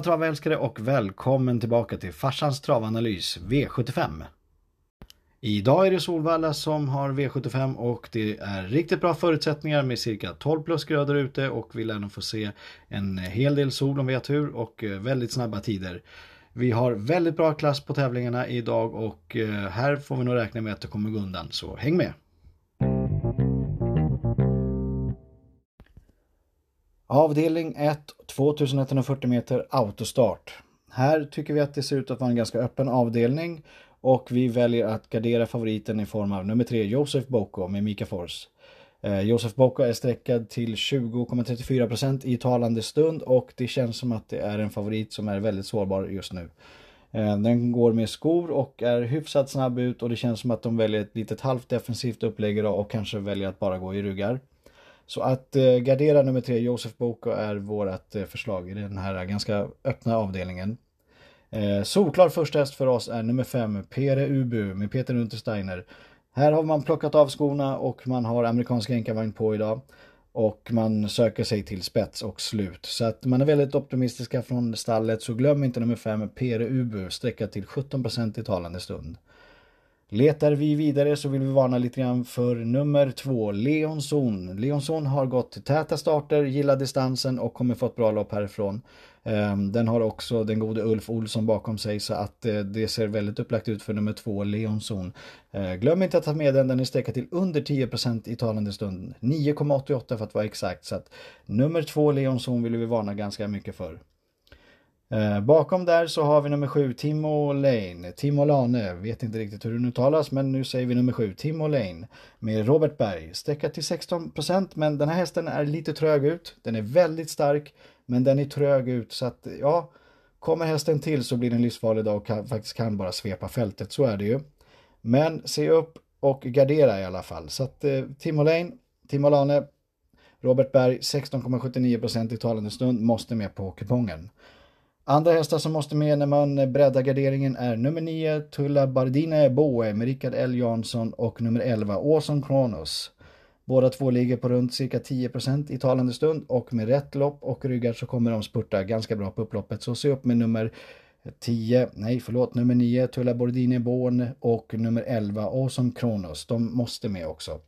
Hej alla travälskare och välkommen tillbaka till farsans travanalys V75. Idag är det Solvalla som har V75 och det är riktigt bra förutsättningar med cirka 12 plusgrader ute och vi lär nog få se en hel del sol om vi har tur och eh, väldigt snabba tider. Vi har väldigt bra klass på tävlingarna idag och eh, här får vi nog räkna med att det kommer gå undan så häng med! Avdelning 1, 2140 meter autostart. Här tycker vi att det ser ut att vara en ganska öppen avdelning och vi väljer att gardera favoriten i form av nummer 3 Josef Boko med Mika Fors. Eh, Josef Boko är sträckad till 20,34% i talande stund och det känns som att det är en favorit som är väldigt sårbar just nu. Eh, den går med skor och är hyfsat snabb ut och det känns som att de väljer ett litet halvt defensivt upplägg idag och kanske väljer att bara gå i ryggar. Så att eh, gardera nummer tre, Josef Boko, är vårt eh, förslag i den här ganska öppna avdelningen. Eh, solklar första häst för oss är nummer fem, Pere Ubu med Peter Untersteiner. Här har man plockat av skorna och man har amerikansk enkavagn på idag. Och man söker sig till spets och slut. Så att man är väldigt optimistiska från stallet. Så glöm inte nummer fem, Pere Ubu, sträcka till 17% i talande stund. Letar vi vidare så vill vi varna lite grann för nummer två, Leonson. Leonson har gått täta starter, gillar distansen och kommer få ett bra lopp härifrån. Ehm, den har också den gode Ulf Olsson bakom sig så att eh, det ser väldigt upplagt ut för nummer två, Leonson. Ehm, glöm inte att ta med den, den är sträckad till under 10% i talande stund. 9,88 för att vara exakt. Så att nummer två, Leonson, vill vi varna ganska mycket för. Eh, bakom där så har vi nummer sju, Timo Lane. Timo Lane, vet inte riktigt hur den uttalas men nu säger vi nummer sju, Timo Lane. Med Robert Berg, sträcka till 16% men den här hästen är lite trög ut. Den är väldigt stark, men den är trög ut så att ja, kommer hästen till så blir den livsfarlig idag och kan, faktiskt kan bara svepa fältet, så är det ju. Men se upp och gardera i alla fall. Så att eh, Timo Lane, Timo Lane, Robert Berg 16,79% i talande stund måste med på kupongen. Andra hästar som måste med när man breddar garderingen är nummer 9 Tulla Bardine Boe med Rickard L Jansson och nummer 11 Åson Kronos. Båda två ligger på runt cirka 10% i talande stund och med rätt lopp och ryggar så kommer de spurta ganska bra på upploppet. Så se upp med nummer 10, nej förlåt, nummer 9 Tulla Bordini Born och nummer 11 Åson Kronos. De måste med också.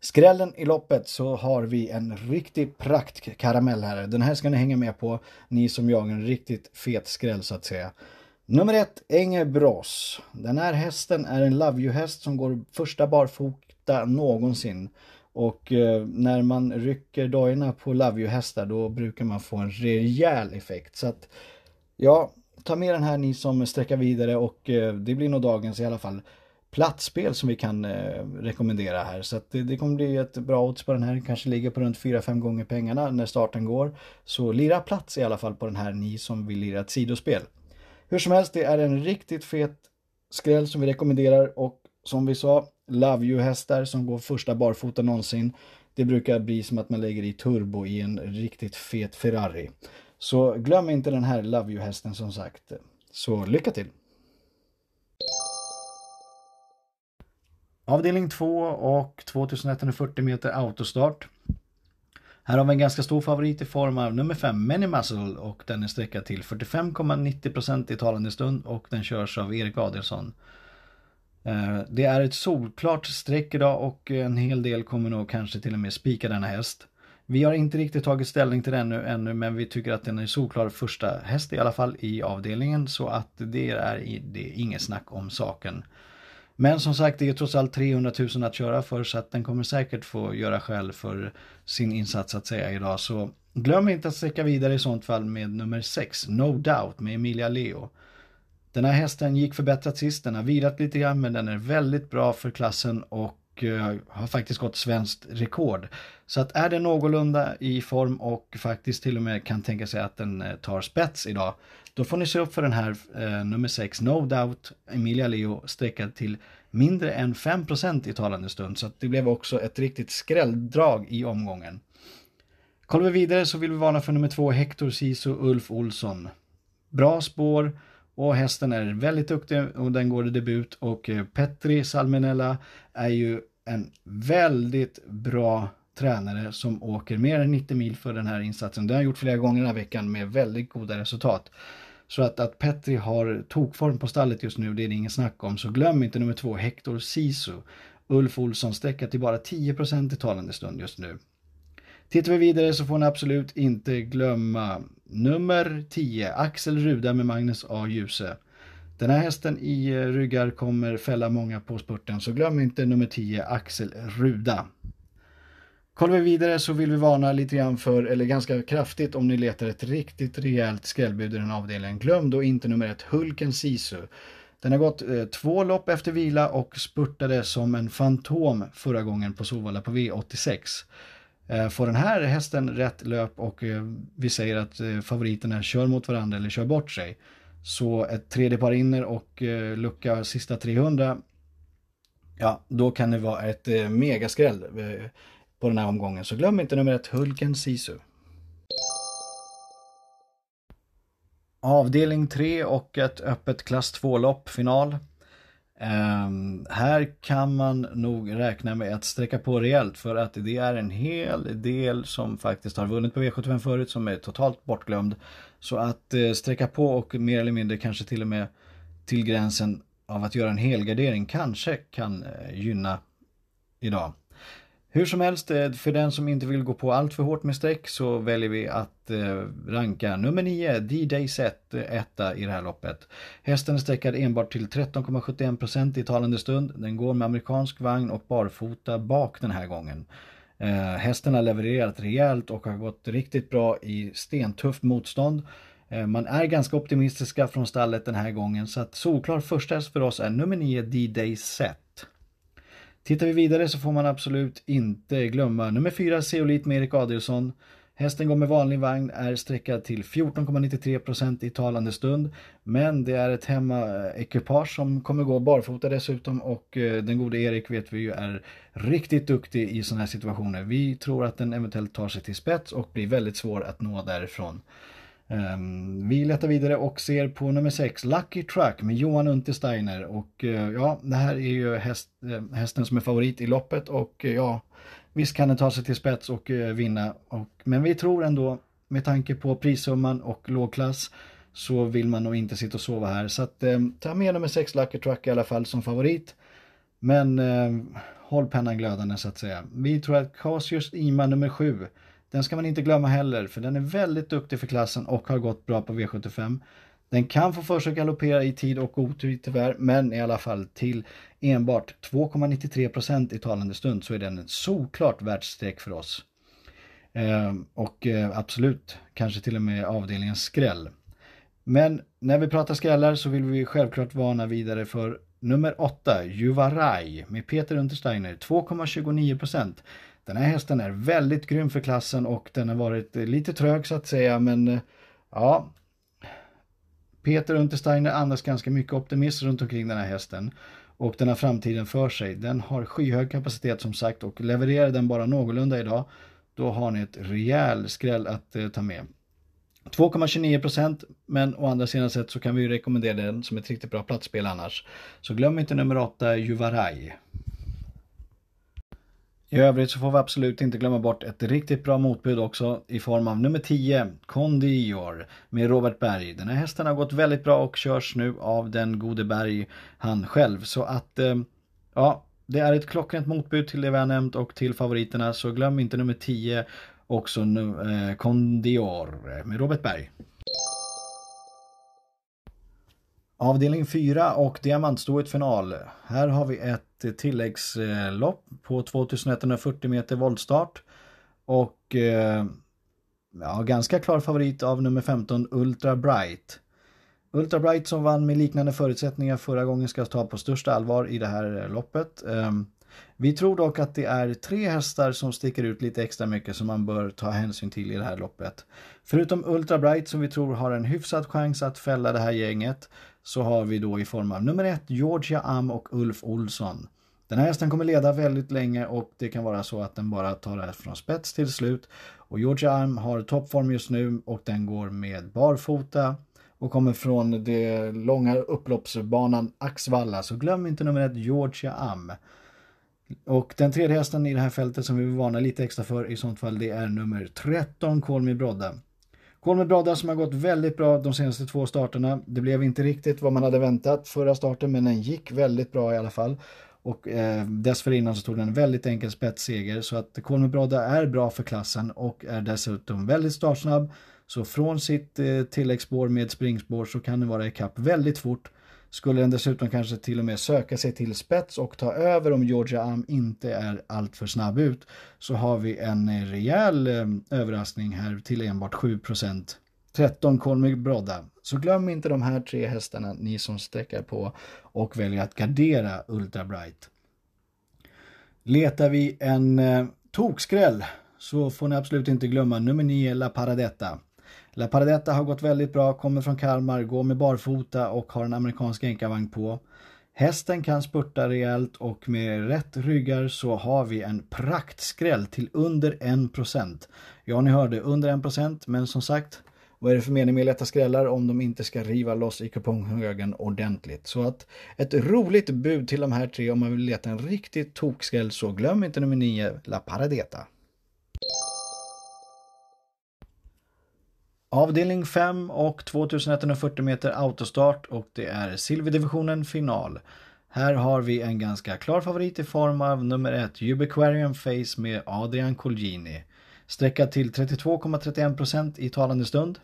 Skrällen i loppet så har vi en riktig praktkaramell här. Den här ska ni hänga med på, ni som jagar en riktigt fet skräll så att säga. Nummer ett, Enge Bros. Den här hästen är en Love You-häst som går första barfota någonsin. Och eh, när man rycker dojorna på Love You-hästar då brukar man få en rejäl effekt. Så att, ja, ta med den här ni som sträcker vidare och eh, det blir nog dagens i alla fall plattspel som vi kan eh, rekommendera här. Så det, det, kommer bli ett bra odds på den här, kanske ligger på runt 4-5 gånger pengarna när starten går. Så lira plats i alla fall på den här, ni som vill lira ett sidospel. Hur som helst, det är en riktigt fet skräll som vi rekommenderar och som vi sa, Love You-hästar som går första barfota någonsin. Det brukar bli som att man lägger i turbo i en riktigt fet Ferrari. Så glöm inte den här Love You-hästen som sagt. Så lycka till! Avdelning 2 och 2140 meter autostart. Här har vi en ganska stor favorit i form av nummer 5, Many Muscle och den är sträckad till 45,90% i talande stund och den körs av Erik Adelsson. Eh, det är ett solklart streck idag och en hel del kommer nog kanske till och med spika denna häst. Vi har inte riktigt tagit ställning till den ännu men vi tycker att den är solklar första häst i alla fall i avdelningen så att det är, det är inget snack om saken. Men som sagt, det är trots allt 300 000 att köra för så att den kommer säkert få göra skäl för sin insats att säga idag. Så glöm inte att sträcka vidare i sånt fall med nummer 6, No Doubt med Emilia Leo. Den här hästen gick förbättrat sist, den har vilat lite grann men den är väldigt bra för klassen och Eh, har faktiskt gått svenskt rekord. Så att är den någorlunda i form och faktiskt till och med kan tänka sig att den eh, tar spets idag, då får ni se upp för den här eh, nummer 6, No Doubt, Emilia Leo, sträckad till mindre än 5% i talande stund. Så att det blev också ett riktigt skrälldrag i omgången. Kollar vi vidare så vill vi varna för nummer 2, Hector Sisu Ulf Olsson. Bra spår och hästen är väldigt duktig och den går i debut och eh, Petri Salmenella är ju en väldigt bra tränare som åker mer än 90 mil för den här insatsen. Det har han gjort flera gånger den här veckan med väldigt goda resultat. Så att, att Petri har tokform på stallet just nu, det är det ingen snack om. Så glöm inte nummer två, Hector Sisu. Ulf Olsson sträcker till bara 10% i talande stund just nu. Tittar vi vidare så får ni absolut inte glömma nummer 10, Axel Ruda med Magnus A. Djuse. Den här hästen i eh, ryggar kommer fälla många på spurten, så glöm inte nummer 10, Axel Ruda. Kollar vi vidare så vill vi varna lite grann för, eller ganska kraftigt om ni letar ett riktigt rejält skrällbud i den avdelningen. Glöm då inte nummer ett, Hulken Sisu. Den har gått eh, två lopp efter vila och spurtade som en fantom förra gången på Solvalla på V86. Eh, får den här hästen rätt löp och eh, vi säger att eh, favoriterna kör mot varandra eller kör bort sig. Så ett tredje par inner och lucka sista 300. Ja, då kan det vara ett megaskräll på den här omgången. Så glöm inte nummer ett Hulken Sisu. Avdelning 3 och ett öppet klass 2-lopp final. Um, här kan man nog räkna med att sträcka på rejält för att det är en hel del som faktiskt har vunnit på V75 förut som är totalt bortglömd. Så att uh, sträcka på och mer eller mindre kanske till och med till gränsen av att göra en helgardering kanske kan uh, gynna idag. Hur som helst, eh, för den som inte vill gå på allt för hårt med streck så väljer vi att eh, ranka nummer 9, D-Day Set, eh, etta i det här loppet. Hästen är sträckad enbart till 13,71% i talande stund. Den går med amerikansk vagn och barfota bak den här gången. Hästen har levererat rejält och har gått riktigt bra i stentufft motstånd. Man är ganska optimistiska från stallet den här gången så att solklar första häst för oss är nummer 9 D-Day Set. Tittar vi vidare så får man absolut inte glömma nummer 4 Zeolit med Erik Adelsson. Hästen går med vanlig vagn, är sträckad till 14,93% i talande stund. Men det är ett hemmaekipage som kommer gå barfota dessutom och eh, den gode Erik vet vi ju är riktigt duktig i sådana här situationer. Vi tror att den eventuellt tar sig till spets och blir väldigt svår att nå därifrån. Ehm, vi letar vidare och ser på nummer 6, Lucky Truck med Johan Untersteiner. Och eh, ja, det här är ju häst, eh, hästen som är favorit i loppet och eh, ja, visst kan den ta sig till spets och vinna. Och, men vi tror ändå, med tanke på prissumman och lågklass, så vill man nog inte sitta och sova här. Så att, ehm, ta med nummer 6, Lucky Truck i alla fall som favorit. Men ehm, håll pennan glödande så att säga. Vi tror att Casius Ima nummer 7 den ska man inte glömma heller för den är väldigt duktig för klassen och har gått bra på V75. Den kan få för sig att galoppera i tid och otur tyvärr, men i alla fall till enbart 2,93% i talande stund så är den en solklart världsstreck för oss. Eh, och eh, absolut, kanske till och med avdelningens skräll. Men när vi pratar skrällar så vill vi självklart varna vidare för nummer 8, Juvaraj med Peter Untersteiner, 2,29%. Den här hästen är väldigt grym för klassen och den har varit lite trög så att säga men eh, ja Peter Untersteiner andas ganska mycket optimism runt omkring den här hästen och den har framtiden för sig. Den har skyhög kapacitet som sagt och levererar den bara någorlunda idag då har ni ett rejäl skräll att eh, ta med. 2,29% men å andra sidan sett så kan vi rekommendera den som ett riktigt bra platsspel annars. Så glöm inte nummer 8 Juvaraj. I övrigt så får vi absolut inte glömma bort ett riktigt bra motbud också i form av nummer 10, Condior med Robert Berg. Den här hästen har gått väldigt bra och körs nu av den gode Berg han själv. Så att, eh, ja, det är ett klockrent motbud till det vi har nämnt och till favoriterna. Så glöm inte nummer 10, också nu, eh, Condior med Robert Berg. Avdelning 4 och diamantstoet final. Här har vi ett tilläggslopp på 2140 meter voltstart. Och eh, ja, ganska klar favorit av nummer 15 Ultra Bright. Ultra Bright som vann med liknande förutsättningar förra gången ska ta på största allvar i det här eh, loppet. Ehm, vi tror dock att det är tre hästar som sticker ut lite extra mycket som man bör ta hänsyn till i det här loppet. Förutom Ultra Bright som vi tror har en hyfsad chans att fälla det här gänget så har vi då i form av nummer ett Georgia Am och Ulf Olsson. Den här hästen kommer leda väldigt länge och det kan vara så att den bara tar det från spets till slut. Och Georgia Am har toppform just nu och den går med barfota och kommer från den långa upploppsbanan Axvalla. Så glöm inte nummer ett Georgia Am. Och den tredje hästen i det här fältet som vi vill varna lite extra för i sånt fall det är nummer 13 Kolmi Brodde. Kolmi Brothers som har gått väldigt bra de senaste två starterna. Det blev inte riktigt vad man hade väntat förra starten men den gick väldigt bra i alla fall. Och eh, dessförinnan så tog den en väldigt enkel spetsseger så att Kolmi Brodda är bra för klassen och är dessutom väldigt startsnabb. Så från sitt eh, tilläggsspår med springspår så kan den vara ikapp väldigt fort. Skulle den dessutom kanske till och med söka sig till spets och ta över om Georgia Am inte är alltför snabb ut så har vi en rejäl eh, överraskning här till enbart 7% 13 Colmy Brodda. Så glöm inte de här tre hästarna, ni som sträcker på och väljer att gardera Ultra Bright. Letar vi en eh, tokskräll så får ni absolut inte glömma nummer 9 La Paradetta. La Paradetta har gått väldigt bra, kommer från Kalmar, går med barfota och har en amerikansk enkavagn på. Hästen kan spurta rejält och med rätt ryggar så har vi en praktskräll till under 1%. Ja, ni hörde under 1% men som sagt, vad är det för mening med lätta skrällar om de inte ska riva loss i kuponghögen ordentligt? Så att ett roligt bud till de här tre om man vill leta en riktigt tokskräll så glöm inte nummer 9, La Paradeta. Avdelning 5 och 2140 meter autostart och det är silverdivisionen final. Här har vi en ganska klar favorit i form av nummer 1 Ubiquarian Face med Adrian Colgini. Sträckad till 32,31% i talande stund.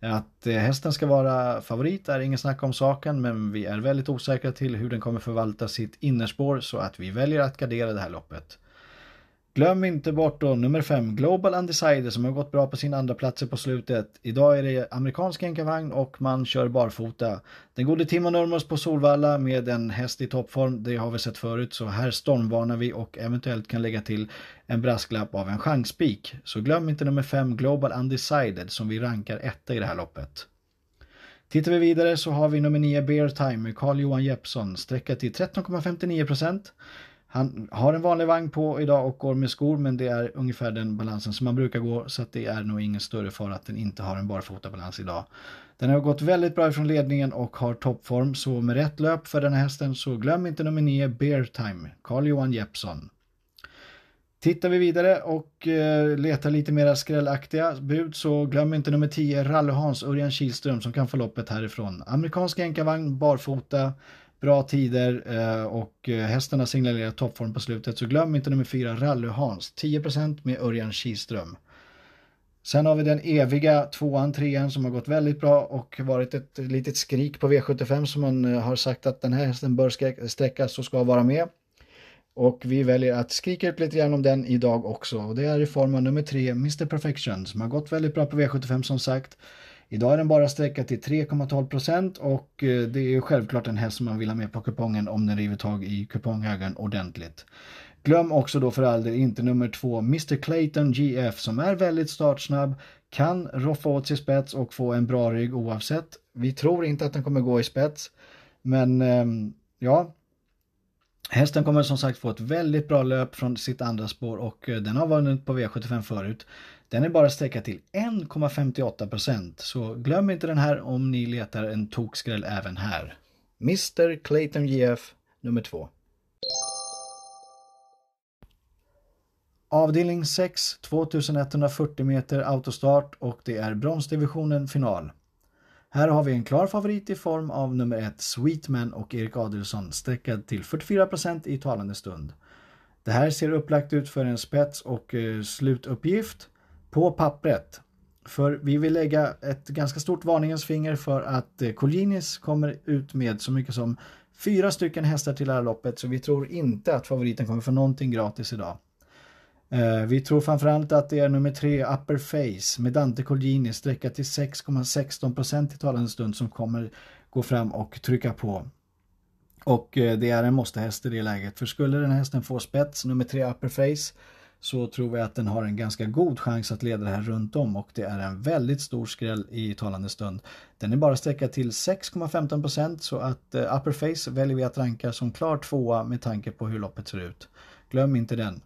Att eh, hästen ska vara favorit är ingen snack om saken men vi är väldigt osäkra till hur den kommer förvalta sitt innerspår så att vi väljer att gardera det här loppet. Glöm inte bort då nummer 5 Global Undecided som har gått bra på sina andra platser på slutet. Idag är det amerikansk enkavagn och man kör barfota. Den gode Timo Nurmos på Solvalla med en häst i toppform, det har vi sett förut så här stormvarnar vi och eventuellt kan lägga till en brasklapp av en chanspik. Så glöm inte nummer 5 Global Undecided som vi rankar etta i det här loppet. Tittar vi vidare så har vi nummer 9 Bear Time med Carl-Johan Jeppsson sträcka till 13,59%. Han har en vanlig vagn på idag och går med skor men det är ungefär den balansen som man brukar gå så att det är nog ingen större fara att den inte har en barfotabalans idag. Den har gått väldigt bra ifrån ledningen och har toppform så med rätt löp för den här hästen så glöm inte nummer 9 Bear Time, Carl-Johan Jeppsson. Tittar vi vidare och eh, letar lite mera skrällaktiga bud så glöm inte nummer 10 Ralle Hans Örjan Kihlström som kan få loppet härifrån. Amerikansk enkavagn, barfota, bra tider eh, och hästen hästarna signalerar toppform på slutet. Så glöm inte nummer fyra Rally Hans, 10% med Örjan Kihlström. Sen har vi den eviga tvåan, trean som har gått väldigt bra och varit ett litet skrik på V75 som man eh, har sagt att den här hästen bör sträckas och ska vara med. Och vi väljer att skrika ut lite grann om den idag också. Och det är i form av nummer tre, Mr Perfection, som har gått väldigt bra på V75 som sagt. Idag är den bara sträckad till 3,12% och eh, det är självklart en häst som man vill ha med på kupongen om den river tag i kuponghögen ordentligt. Glöm också då för all del inte nummer två Mr Clayton GF som är väldigt startsnabb, kan roffa åt sig spets och få en bra rygg oavsett. Vi tror inte att den kommer gå i spets, men ehm, ja, Hästen kommer som sagt få ett väldigt bra löp från sitt andra spår och eh, den har vunnit på V75 förut. Den är bara sträckad till 1,58% så glöm inte den här om ni letar en tokskräll även här. Mr Clayton GF nummer 2. Avdelning 6, 2140 meter autostart och det är bronsdivisionen final. Här har vi en klar favorit i form av nummer 1 Sweetman och Erik Adelsson sträckad till 44% i talande stund. Det här ser upplagt ut för en spets och eh, slutuppgift på pappret. För vi vill lägga ett ganska stort varningens finger för att eh, Collinis kommer ut med så mycket som fyra stycken hästar till det här loppet så vi tror inte att favoriten kommer få någonting gratis idag. Eh, vi tror framförallt att det är nummer tre Upper Face med Dante Colgjini sträcka till 6,16% i talande stund som kommer gå fram och trycka på. Och eh, det är en måste-häst i det läget. För skulle den hästen få spets, nummer tre Upper Face, så tror vi att den har en ganska god chans att leda det här runt om och det är en väldigt stor skräll i talande stund. Den är bara sträckad till 6,15% så att eh, Upper Face väljer vi att ranka som klar tvåa med tanke på hur loppet ser ut. Glöm inte den.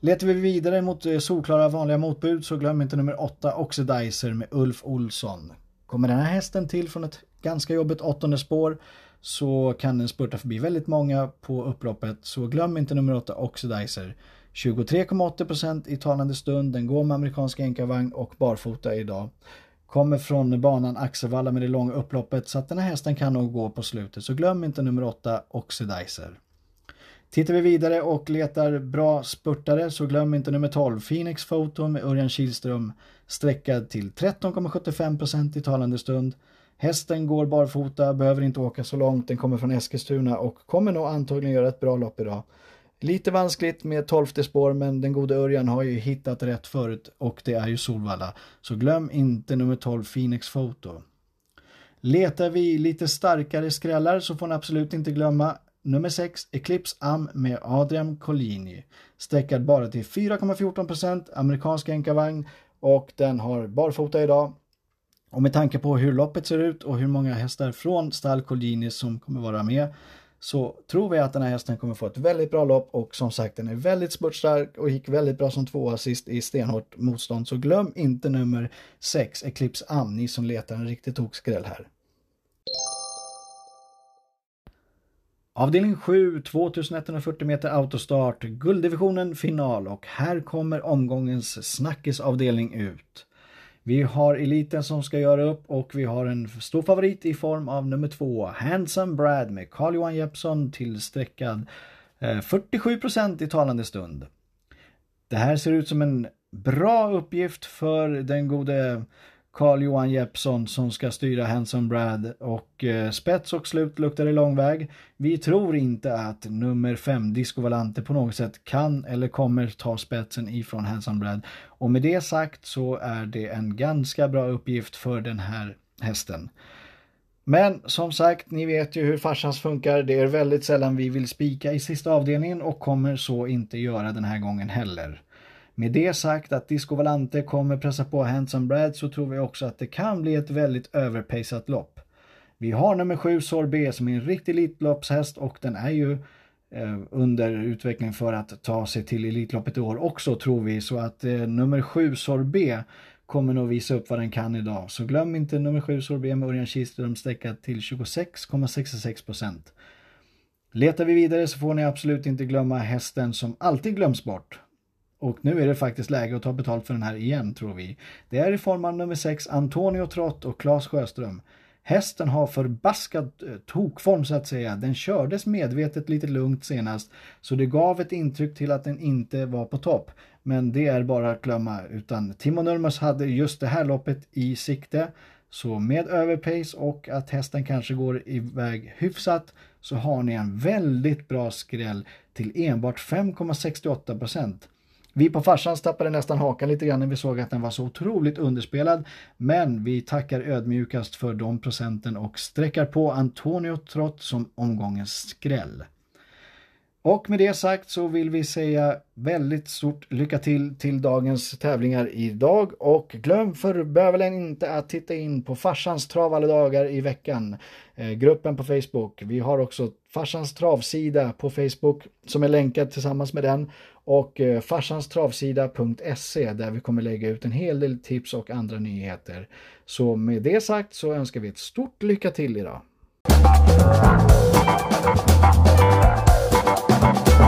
Letar vi vidare mot eh, solklara vanliga motbud så glöm inte nummer 8 Oxidizer med Ulf Olsson. Kommer den här hästen till från ett ganska jobbigt åttonde spår så kan den spurta förbi väldigt många på upploppet. Så glöm inte nummer 8 Oxidizer. 23,8% i talande stund. Den går med amerikansk enkavagn och barfota idag. Kommer från banan Axevalla med det långa upploppet så att den här hästen kan nog gå på slutet. Så glöm inte nummer 8 Oxidizer. Tittar vi vidare och letar bra spurtare så glöm inte nummer 12 Phoenix Photo med Örjan Kihlström sträckad till 13,75% i talande stund. Hästen går barfota, behöver inte åka så långt, den kommer från Eskilstuna och kommer nog antagligen göra ett bra lopp idag. Lite vanskligt med tolfte spår men den gode Örjan har ju hittat rätt förut och det är ju Solvalla. Så glöm inte nummer 12 Phoenix Photo. Letar vi lite starkare skrällar så får ni absolut inte glömma nummer 6 Eclipse Am med Adrian Collini. Sträckad bara till 4,14% amerikansk enkavagn och den har barfota idag. Och med tanke på hur loppet ser ut och hur många hästar från stall Collini som kommer vara med så tror vi att den här hästen kommer få ett väldigt bra lopp och som sagt den är väldigt spurtstark och gick väldigt bra som tvåa sist i stenhårt motstånd. Så glöm inte nummer 6 Eclipse Am, ni som letar en riktigt tokskräll här. Avdelning 7, 2140 meter autostart, gulddivisionen final och här kommer omgångens snackisavdelning ut. Vi har eliten som ska göra upp och vi har en stor favorit i form av nummer två, Handsome Brad med Carl-Johan Jeppsson tillsträckad eh, 47% i talande stund. Det här ser ut som en bra uppgift för den gode Carl-Johan Jeppsson som ska styra Hanson Brad och eh, spets och slut luktar det lång väg. Vi tror inte att nummer 5 Disco Valante på något sätt kan eller kommer ta spetsen ifrån Hanson Brad. Och med det sagt så är det en ganska bra uppgift för den här hästen. Men som sagt, ni vet ju hur farsans funkar. Det är väldigt sällan vi vill spika i sista avdelningen och kommer så inte göra den här gången heller. Med det sagt att Disco Valante kommer pressa på Handsome Brad så tror vi också att det kan bli ett väldigt överpacat lopp. Vi har nummer 7 Sorbet som är en riktig Elitloppshäst och den är ju eh, under utveckling för att ta sig till Elitloppet i år också tror vi. Så att eh, nummer 7 Sorbet kommer nog visa upp vad den kan idag. Så glöm inte nummer 7 Sorbet med Örjan Kihlström sträckad till 26,66%. Letar vi vidare så får ni absolut inte glömma hästen som alltid glöms bort. Och nu är det faktiskt läge att ta betalt för den här igen tror vi. Det är i form av nummer 6 Antonio Trott och Claes Sjöström. Hästen har förbaskat eh, tokform så att säga. Den kördes medvetet lite lugnt senast så det gav ett intryck till att den inte var på topp. Men det är bara att glömma utan Timo Nurmos hade just det här loppet i sikte. Så med överpace och att hästen kanske går iväg hyfsat så har ni en väldigt bra skräll till enbart 5,68 procent. Vi på farsans tappade nästan hakan lite grann när vi såg att den var så otroligt underspelad. Men vi tackar ödmjukast för de procenten och sträckar på Antonio Trott som omgångens skräll. Och med det sagt så vill vi säga väldigt stort lycka till till dagens tävlingar idag och glöm för bövelen inte att titta in på farsans trav alla dagar i veckan. Eh, gruppen på Facebook. Vi har också farsans travsida på Facebook som är länkad tillsammans med den och eh, farsanstravsida.se där vi kommer lägga ut en hel del tips och andra nyheter. Så med det sagt så önskar vi ett stort lycka till idag. Thank.